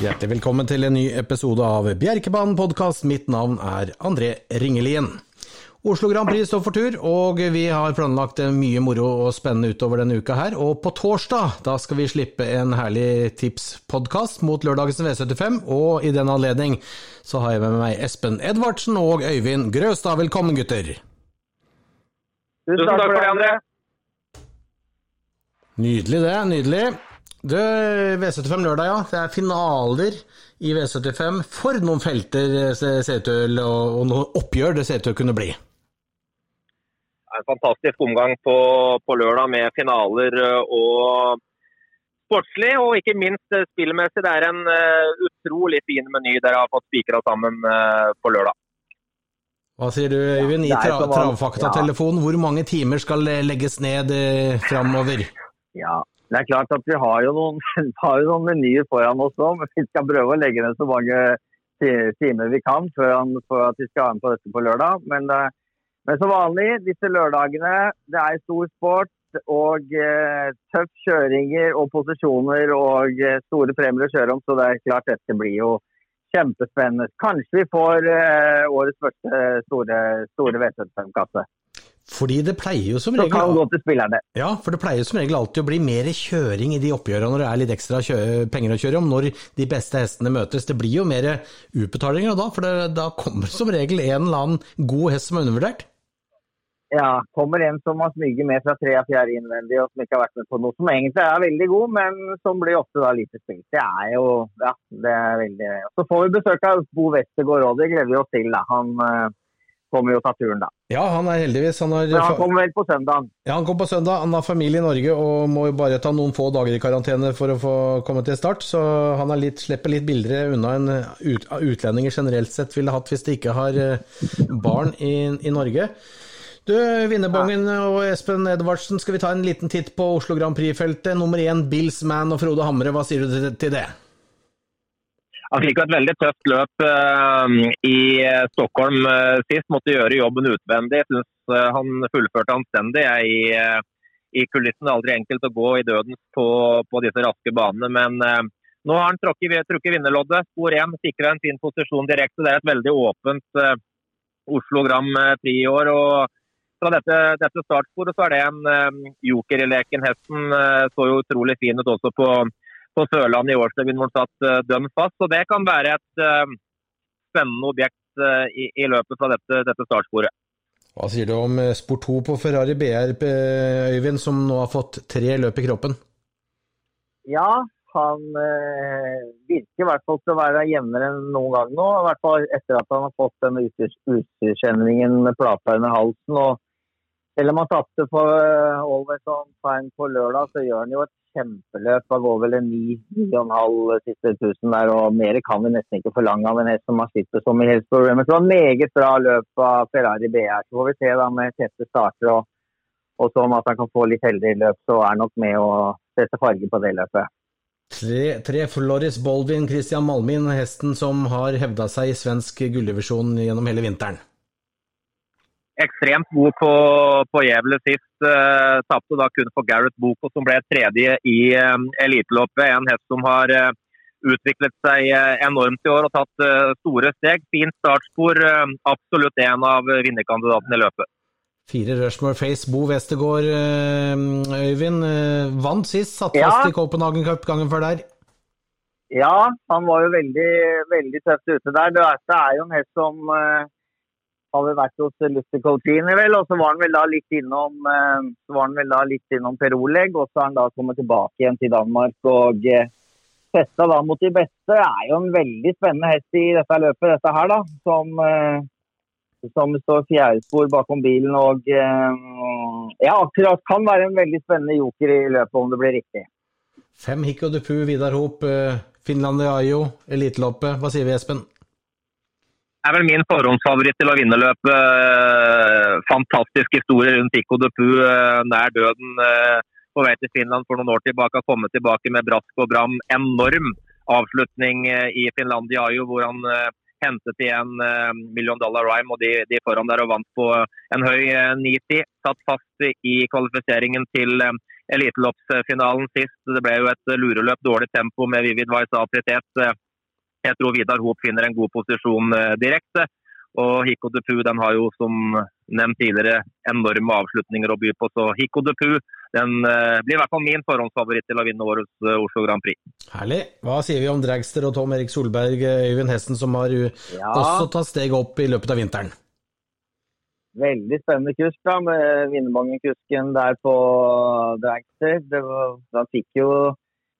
Hjertelig velkommen til en ny episode av Bjerkebanen podkast. Mitt navn er André Ringelien. Oslo Grand Prix står for tur, og vi har planlagt mye moro og spennende utover denne uka her. Og på torsdag da skal vi slippe en herlig tipspodkast mot lørdagens V75, og i den anledning så har jeg med meg Espen Edvardsen og Øyvind Grøstad. Velkommen, gutter. Tusen takk for det, André. Nydelig det, nydelig. Du, V75 lørdag, ja. Det er finaler i V75. For noen felter det ser ut til, og, noen oppgjør det ser ut til å kunne bli. En fantastisk omgang på, på lørdag med finaler og sportslig, og ikke minst spillmessig. Det er en utrolig fin meny dere har fått spikra sammen på lørdag. Hva sier du, Øyvind, i tra travfaktatelefonen? Hvor mange timer skal legges ned framover? Ja, det er klart at Vi har jo noen, har jo noen menyer foran oss nå, men vi skal prøve å legge ned så mange timer vi kan for, at vi skal være med på dette på lørdag. Men, eh, men som vanlig, disse lørdagene, det er stor sport og eh, tøff kjøringer og posisjoner og eh, store premier å kjøre om. Så det er klart dette blir jo kjempespennende. Kanskje vi får eh, årets første store, store V75-kasse. Fordi det pleier jo som regel kan gå til spillerne. Ja, for det pleier som regel alltid å bli mer kjøring i de oppgjørene når det er litt ekstra penger å kjøre om, når de beste hestene møtes. Det blir jo mer utbetalinger da, for det, da kommer som regel en eller annen god hest som er undervurdert. Ja, kommer en som har smyget med fra tre av fjerde innvendig og som ikke har vært med på noe som egentlig er veldig god, men som blir ofte da lite spilt. Det er jo ja, det er veldig Så får vi besøk av Bo Westergård òg, det gleder vi oss til. da. Han kommer jo ta turen, da. Ja, han er heldigvis. Han, har, han kommer vel på søndag? Ja, han kom på søndag. Han har familie i Norge og må jo bare ta noen få dager i karantene for å få komme til start. Så han litt, slipper litt billigere unna enn ut, utlendinger generelt sett ville hatt hvis de ikke har eh, barn i, i Norge. Du, Vinnerbongen og Espen Edvardsen, skal vi ta en liten titt på Oslo Grand Prix-feltet? Nummer én, Bills Man og Frode Hamre, hva sier du til det? Han fikk et veldig tøft løp uh, i Stockholm uh, sist. Måtte gjøre jobben utvendig. Jeg syns han fullførte anstendig i, i er Aldri enkelt å gå i døden på, på disse raske banene. Men nå har han trukket, trukket vinnerloddet. Spor 1 sikra en fin posisjon direkte. Det er et veldig åpent Oslo Gram Prix i år. og fra dette, dette startsporet så er det en joker i leken. Hesten så jo utrolig fin ut også på på Sørlandet i årsrevyen hvor han satt uh, dønn fast. Så det kan være et uh, spennende objekt uh, i, i, løpet av dette, dette startsporet. Hva sier du om spor 2 på Ferrari BR, Øyvind, som nå har fått tre løp i kroppen? Ja, han eh, virker i hvert fall til å være jevnere enn noen gang nå. I hvert fall etter at han har fått den utstyrsendringen med plata under halsen. og Selv om han tapte for uh, Always On Time på lørdag, så gjør han jo et kjempeløp. Han går vel en 9-9,5 siste tusen der, og mer kan vi nesten ikke forlange av en hest som har slitt som i helseproblemer. Så det var meget bra løp av Ferrari BR. Så får vi se da med tette starter og, og sånn at han kan få litt heldig løp, så er han nok med å sette farge på det løpet. Tre, tre Floris Boldvin, Christian Malmin, hesten som har hevda seg i svensk gulldivisjon gjennom hele vinteren ekstremt god på, på Gjevle sist. Eh, Tapte da kun for Gareth Boko, som ble tredje i eh, eliteløpet. En hest som har eh, utviklet seg uh, enormt i år og tatt store steg. Fint startspor. absolutt en av vinnerkandidatene i løpet. Fire Rushmore Face, Bo Westergård, Øyvind. vant sist, satt ja. fast i Copenhagen Cup gangen før der. Ja, han var jo veldig, veldig tøft ute der. Det er jo en hest som vi vært hos Lucy Coltini, vel. Og så var han vel da litt innom, eh, så var han vel da litt innom Per Oleg, og så har han da kommet tilbake igjen til Danmark. og eh, Testa da mot de beste. Det er jo en veldig spennende hest i dette løpet, dette her, da. Som, eh, som står fjerdespor bakom bilen og ja, akkurat kan være en veldig spennende joker i løpet, om det blir riktig. Fem Hikko Dupu, Vidar Hop, Finland Ajo, eliteloppet. Hva sier vi, Espen? Er vel min forhåndsfavoritt til å vinne løpet. Eh, fantastisk historie rundt Tico de Pu eh, nær døden eh, på vei til Finland for noen år tilbake. Har kommet tilbake med brask og bram. Enorm avslutning i Finlandia hvor han hentet igjen Million Dollar Rhyme og de, de foran der og vant på en høy 90. Satt fast i kvalifiseringen til eliteloppsfinalen sist. Det ble jo et lureløp, dårlig tempo med Vivid Vice Apritet Jeg tror Vidar Hoop finner en god posisjon eh, direkte. Og Hiko Dupu den har jo som nevnt tidligere enorme avslutninger å by på. Så Hiko Dupu den eh, blir i hvert fall min forhåndsfavoritt til å vinne årets eh, Oslo Grand Prix. Herlig. Hva sier vi om Dragster og Tom Erik Solberg, Øyvind Hesten, som har ja. også tatt steg opp i løpet av vinteren? Veldig spennende kusk da, med Vinnemangen-kusken der på Dragster. Han fikk jo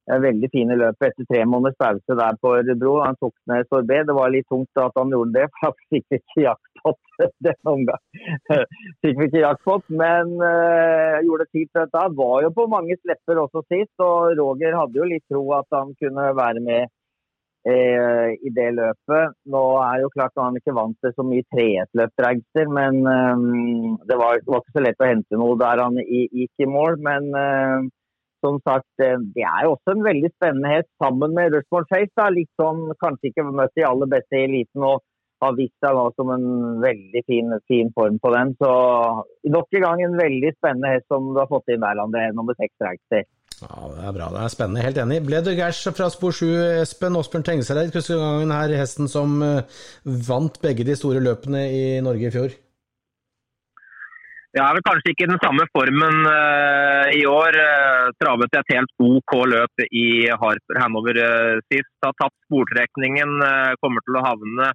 veldig fine løp etter tre måneders pause der på Ørebro. Han tok ned Sorbet. Det var litt tungt at han gjorde det, for han fikk ikke jaktpott den omgang. fikk ikke jaktpott, men uh, gjorde tid til dette. Var jo på mange slepper også sist, og Roger hadde jo litt tro at han kunne være med uh, i det løpet. Nå er jo klart han ikke vant til så mye treetløpdragster, men um, det, var, det, var, ikke så lett å hente noe der han gikk i mål. men uh, som sagt, eh, det er jo også en veldig spennende hest sammen med Rushmore Face. Da. Litt sånn, kanskje ikke møtt de aller beste i eliten og har vist seg nå som en veldig fin, fin, form på den. Så nok en gang en veldig spennende hest som du har fått inn der, André. Nummer seks Dragster. Ja, det er bra. Det er spennende. Helt enig. Ble det gærs fra spor 7, Espen Åsbjørn Tengsereid, gangen her hesten som eh, vant begge de store løpene i Norge i fjor? Jeg er vel kanskje ikke den samme formen uh, i år. Uh, travet et helt OK løp i Harper Hanover uh, sist. Har tatt sportrekningen, kommer til å havne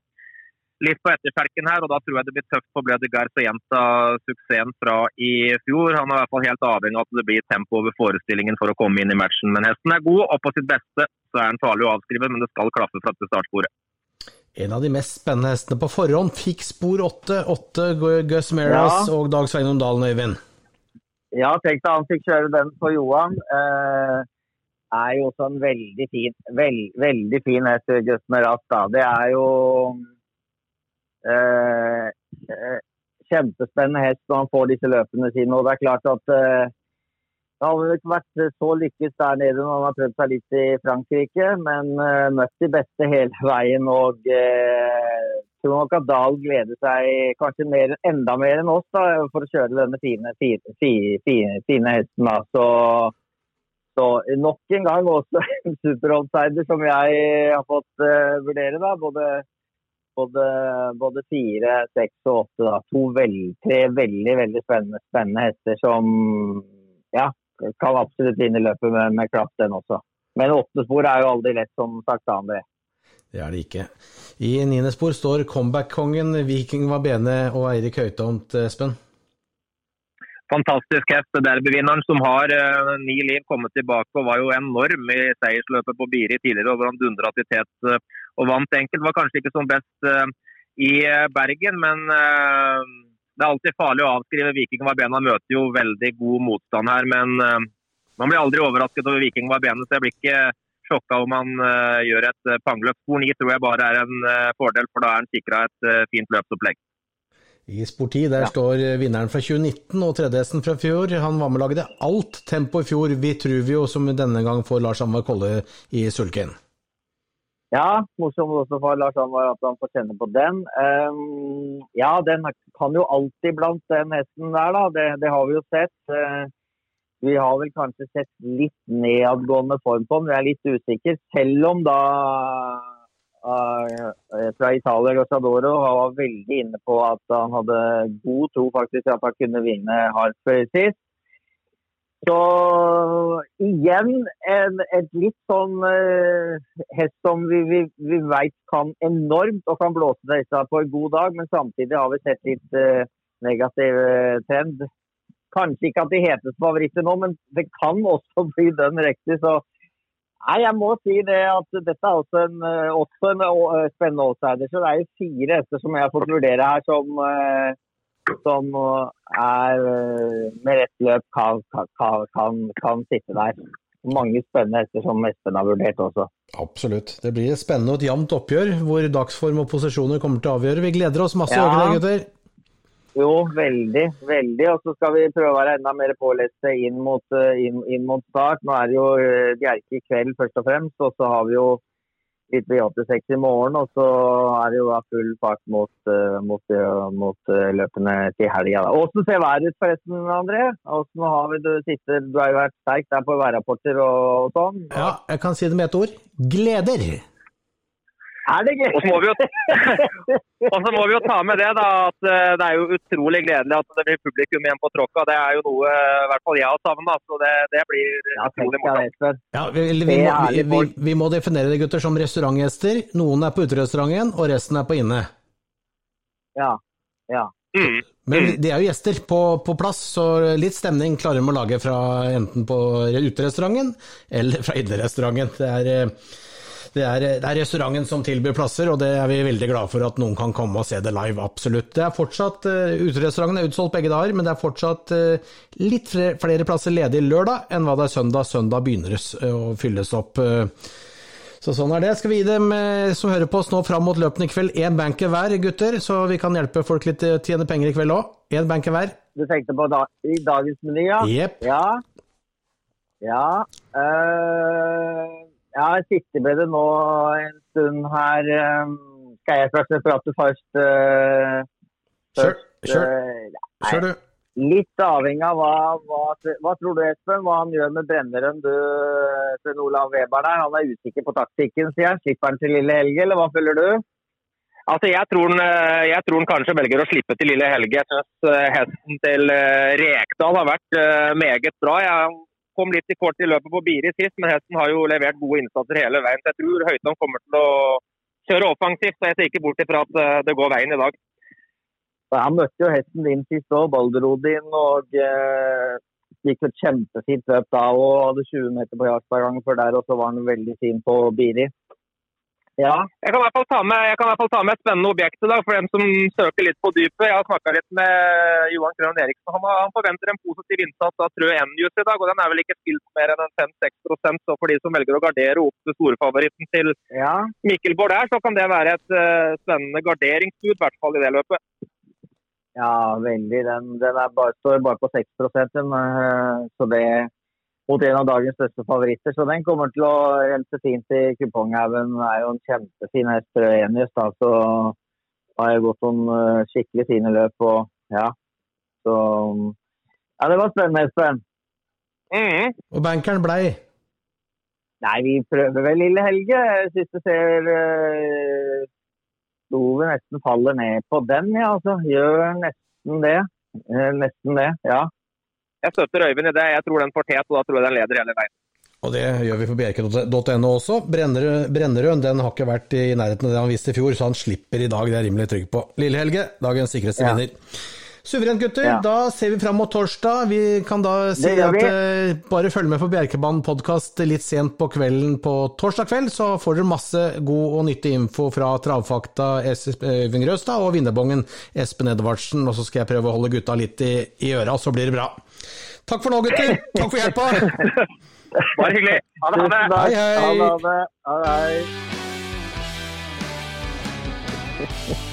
litt på etterkjelken her. og Da tror jeg det blir tøft for Blede Gers å gjenta suksessen fra i fjor. Han er i hvert fall helt avhengig av at det blir tempo over forestillingen for å komme inn i matchen. Men hesten er god, og på sitt beste så er han farlig å avskrive, men det skal klaffe fra til startsporet. En av de mest spennende hestene på forhånd fikk spor åtte. Åtte Gus Meras ja. og Dag Sveinung Dalen, Øyvind. Ja, tenk deg han fikk kjøre den på Johan. Eh, er jo også en veldig fin, veld, veldig fin hest, Gus Meras. Da. Det er jo eh, eh, kjempespennende hest når han får disse løpene sine. Og det er klart at eh, det har vel ikke vært så lykkes der nede når han har prøvd seg litt i Frankrike, men uh, møtt de beste hele veien. Og uh, tror nok at Dahl gleder seg kanskje mer, enda mer enn oss da, for å kjøre denne fine, fine, fine, fine hesten. Da. Så, så, nok en gang også en superoutsider som jeg har fått uh, vurdere. da, både både, både fire, seks og åtte. Da. To veld, tre veldig veldig spennende, spennende hester som ja, kan absolutt vinne løpet med, med klapp, den også. Men åtte spor er jo aldri lett, som sagt, André. Det er det ikke. I niende spor står comeback-kongen Viking Vabene og Eirik Høytomt, Espen. Fantastisk hest. Derbyvinneren som har uh, ni liv, kommet tilbake og var jo enorm i seiersløpet på Biri tidligere. over Han dundra til tet uh, og vant enkelt. Var kanskje ikke som best uh, i Bergen, men det er alltid farlig å avskrive Viking Varbena. Møter jo veldig god motstand her, men uh, man blir aldri overrasket over Viking Varbena. Så jeg blir ikke sjokka om han uh, gjør et uh, pangløp. Spor 9 tror jeg bare er en fordel, for da er han sikra et fint løpsopplegg. I Sport 10 der ja. står vinneren fra 2019 og tredjehesten fra fjor. Han var med og lagde alt tempo i fjor. Vitruvio, som denne gang får Lars Amvar Kolle i sulken. Ja, morsomt også for Lars Anvar at han får kjenne på den. Um, ja, den kan jo alltid blant den hesten der, da. Det, det har vi jo sett. Uh, vi har vel kanskje sett litt nedadgående form på den. Vi er litt usikre. Selv om da uh, fra Italia Rosadoro var veldig inne på at han hadde god tro faktisk at han kunne vinne Harper sist. Så igjen en, et litt sånn uh, hest som vi, vi, vi veit kan enormt og kan blåse seg på en god dag, men samtidig har vi sett litt uh, negativ uh, trend. Kanskje ikke at de hetes favoritter nå, men det kan også bli den riktig. Så nei, jeg må si det at dette er også en, også en spennende outsider. Så det er jo fire hester som jeg har fått vurdere her som som er eh, med rett løp kan, kan, kan, kan sitte der. Mange spennende hester som Espen har vurdert også. Absolutt. Det blir et spennende og et jevnt oppgjør, hvor dagsform og posisjoner kommer til å avgjøre. Vi gleder oss masse ja. gutter. Jo, veldig. Veldig. Og så skal vi prøve å være enda mer påleste inn mot, eh, inn, inn mot start. Nå er det jo eh, Bjerke i kveld først og fremst, og så har vi jo litt V86 i morgen. Og så er det jo full fart mot, uh, mot, uh, mot uh, løpene til helga. Åssen ser været ut forresten, André? Hvordan har vi det siste? Du har jo vært sterk der på værrapporter og, og, sånn. Ja, jeg kan si det med ett ord. Gleder! Er det gøy? Og så må vi jo, og så må vi jo ta med det da, at eh, det er jo utrolig gledelig at det blir publikum igjen på tråkka. Det er jo noe eh, i hvert fall jeg har savna. Så det, det blir Ja, utrolig morsomt. Ja, vi, vi, vi, vi, vi må definere det, gutter, som restaurantgjester. Noen er på uterestauranten, og resten er på inne. Ja. ja. Mm. Men de er jo gjester på, på plass, så litt stemning klarer de å lage fra enten på uterestauranten eller fra innerestauranten. Det er, eh, det, er, det er restauranten som tilbyr plasser, og det er vi veldig glad for at noen kan komme og se det live, absolutt. Det er fortsatt, uh, Uterestauranten er utsolgt begge dager, men det er fortsatt eh, litt flere, flere plasser ledig lørdag enn hva det er søndag. Søndag begynner det eh, å fylles opp. eh, så sånn er det. Skal vi gi dem eh, som hører på oss nå fram mot løpene i kveld, én banker hver, gutter? Så vi kan hjelpe folk litt til å tjene penger i kveld òg. Én banker hver. Du tenkte på da, i dagens meny, ja? Yep. Ja. Ja. eh, ja, jeg sitter med det nå en stund her. eh, skal jeg først prate først? uh, Kjør, kjør, du. Litt avhengig av hva, hva, hva tror du, Espen? Hva han gjør med Brenneren, du, Sven Olav Weber der? Han er usikker på taktikken, sier han. Slipper han til Lille Helge, eller hva føler du? Altså, jeg tror, han, eh, jeg tror han kanskje velger å slippe til Lille Helge. Jeg synes eh, hesten til eh, Rekdal har vært eh, meget bra. Jeg kom litt i kort i løpet på Biri sist, men hesten har jo levert gode innsatser hele veien. Så jeg tror Høytom kommer til å kjøre offensivt, så jeg ser ikke bort ifra at eh, det går veien i dag. Han møtte jo hesten din sist òg, Balderodin, og eh, gikk et kjempefint løp da og hadde 20 meter på jakt hver gang før der, og så var han veldig fin på Biri. Ja, Jeg kan i hvert fall ta med, jeg kan i hvert fall ta med et spennende objekt i dag for dem som søker litt på dypet. Jeg har snakka litt med Johan Krøen-Eriksen. Han, har- han forventer en positiv innsats av Trø Enjus i dag, og den er vel ikke spilt mer enn 5-6% Så for de som velger å gardere opp til storefavoritten til ja. Mikkel Bård der, så kan det være et uh, spennende garderingsbud, i hvert fall i det løpet. Ja, veldig. Den, den er bare, står bare på 6 den, uh, så det mot en av dagens største favoritter. Så den kommer til å rense fint i kuponghaugen. Er jo en kjempefin hest, Enius, da. Så har jeg gått noen eh, skikkelig fine løp. Og ja, så Ja, det var spennende, Espen. Mm. Og bankeren blei. Nei, vi prøver vel Lille Helge. Jeg syns det ser uh, Stoven nesten faller ned på den, ja. Altså. Gjør nesten det. Eh, nesten det, ja. Jeg støtter Øyvind i det. Jeg tror den får tet, og da tror jeg den leder hele veien. Og det gjør vi på bjerke.no også. Brennerød den har ikke vært i nærheten av det han viste i fjor, så han slipper i dag, det er jeg rimelig trygg på. Lille Helge, dagens sikreste Ja. Suverent, gutter. Ja. Da ser vi fram mot torsdag. Vi kan da si at eh, bare følg med på Bjerkebanen podkast litt sent på kvelden på torsdag kveld, så får dere masse god og nyttig info fra Travfakta Øyvind Grøstad og vinnerbongen Espen Edvardsen. Og så skal jeg prøve å holde gutta litt i, i øra, så blir det bra. Takk for nå, gutter. Takk for hjelpa. Bare hyggelig. Ha det. Ha det. Hei, hei. Ha det. Ha det. Ha det.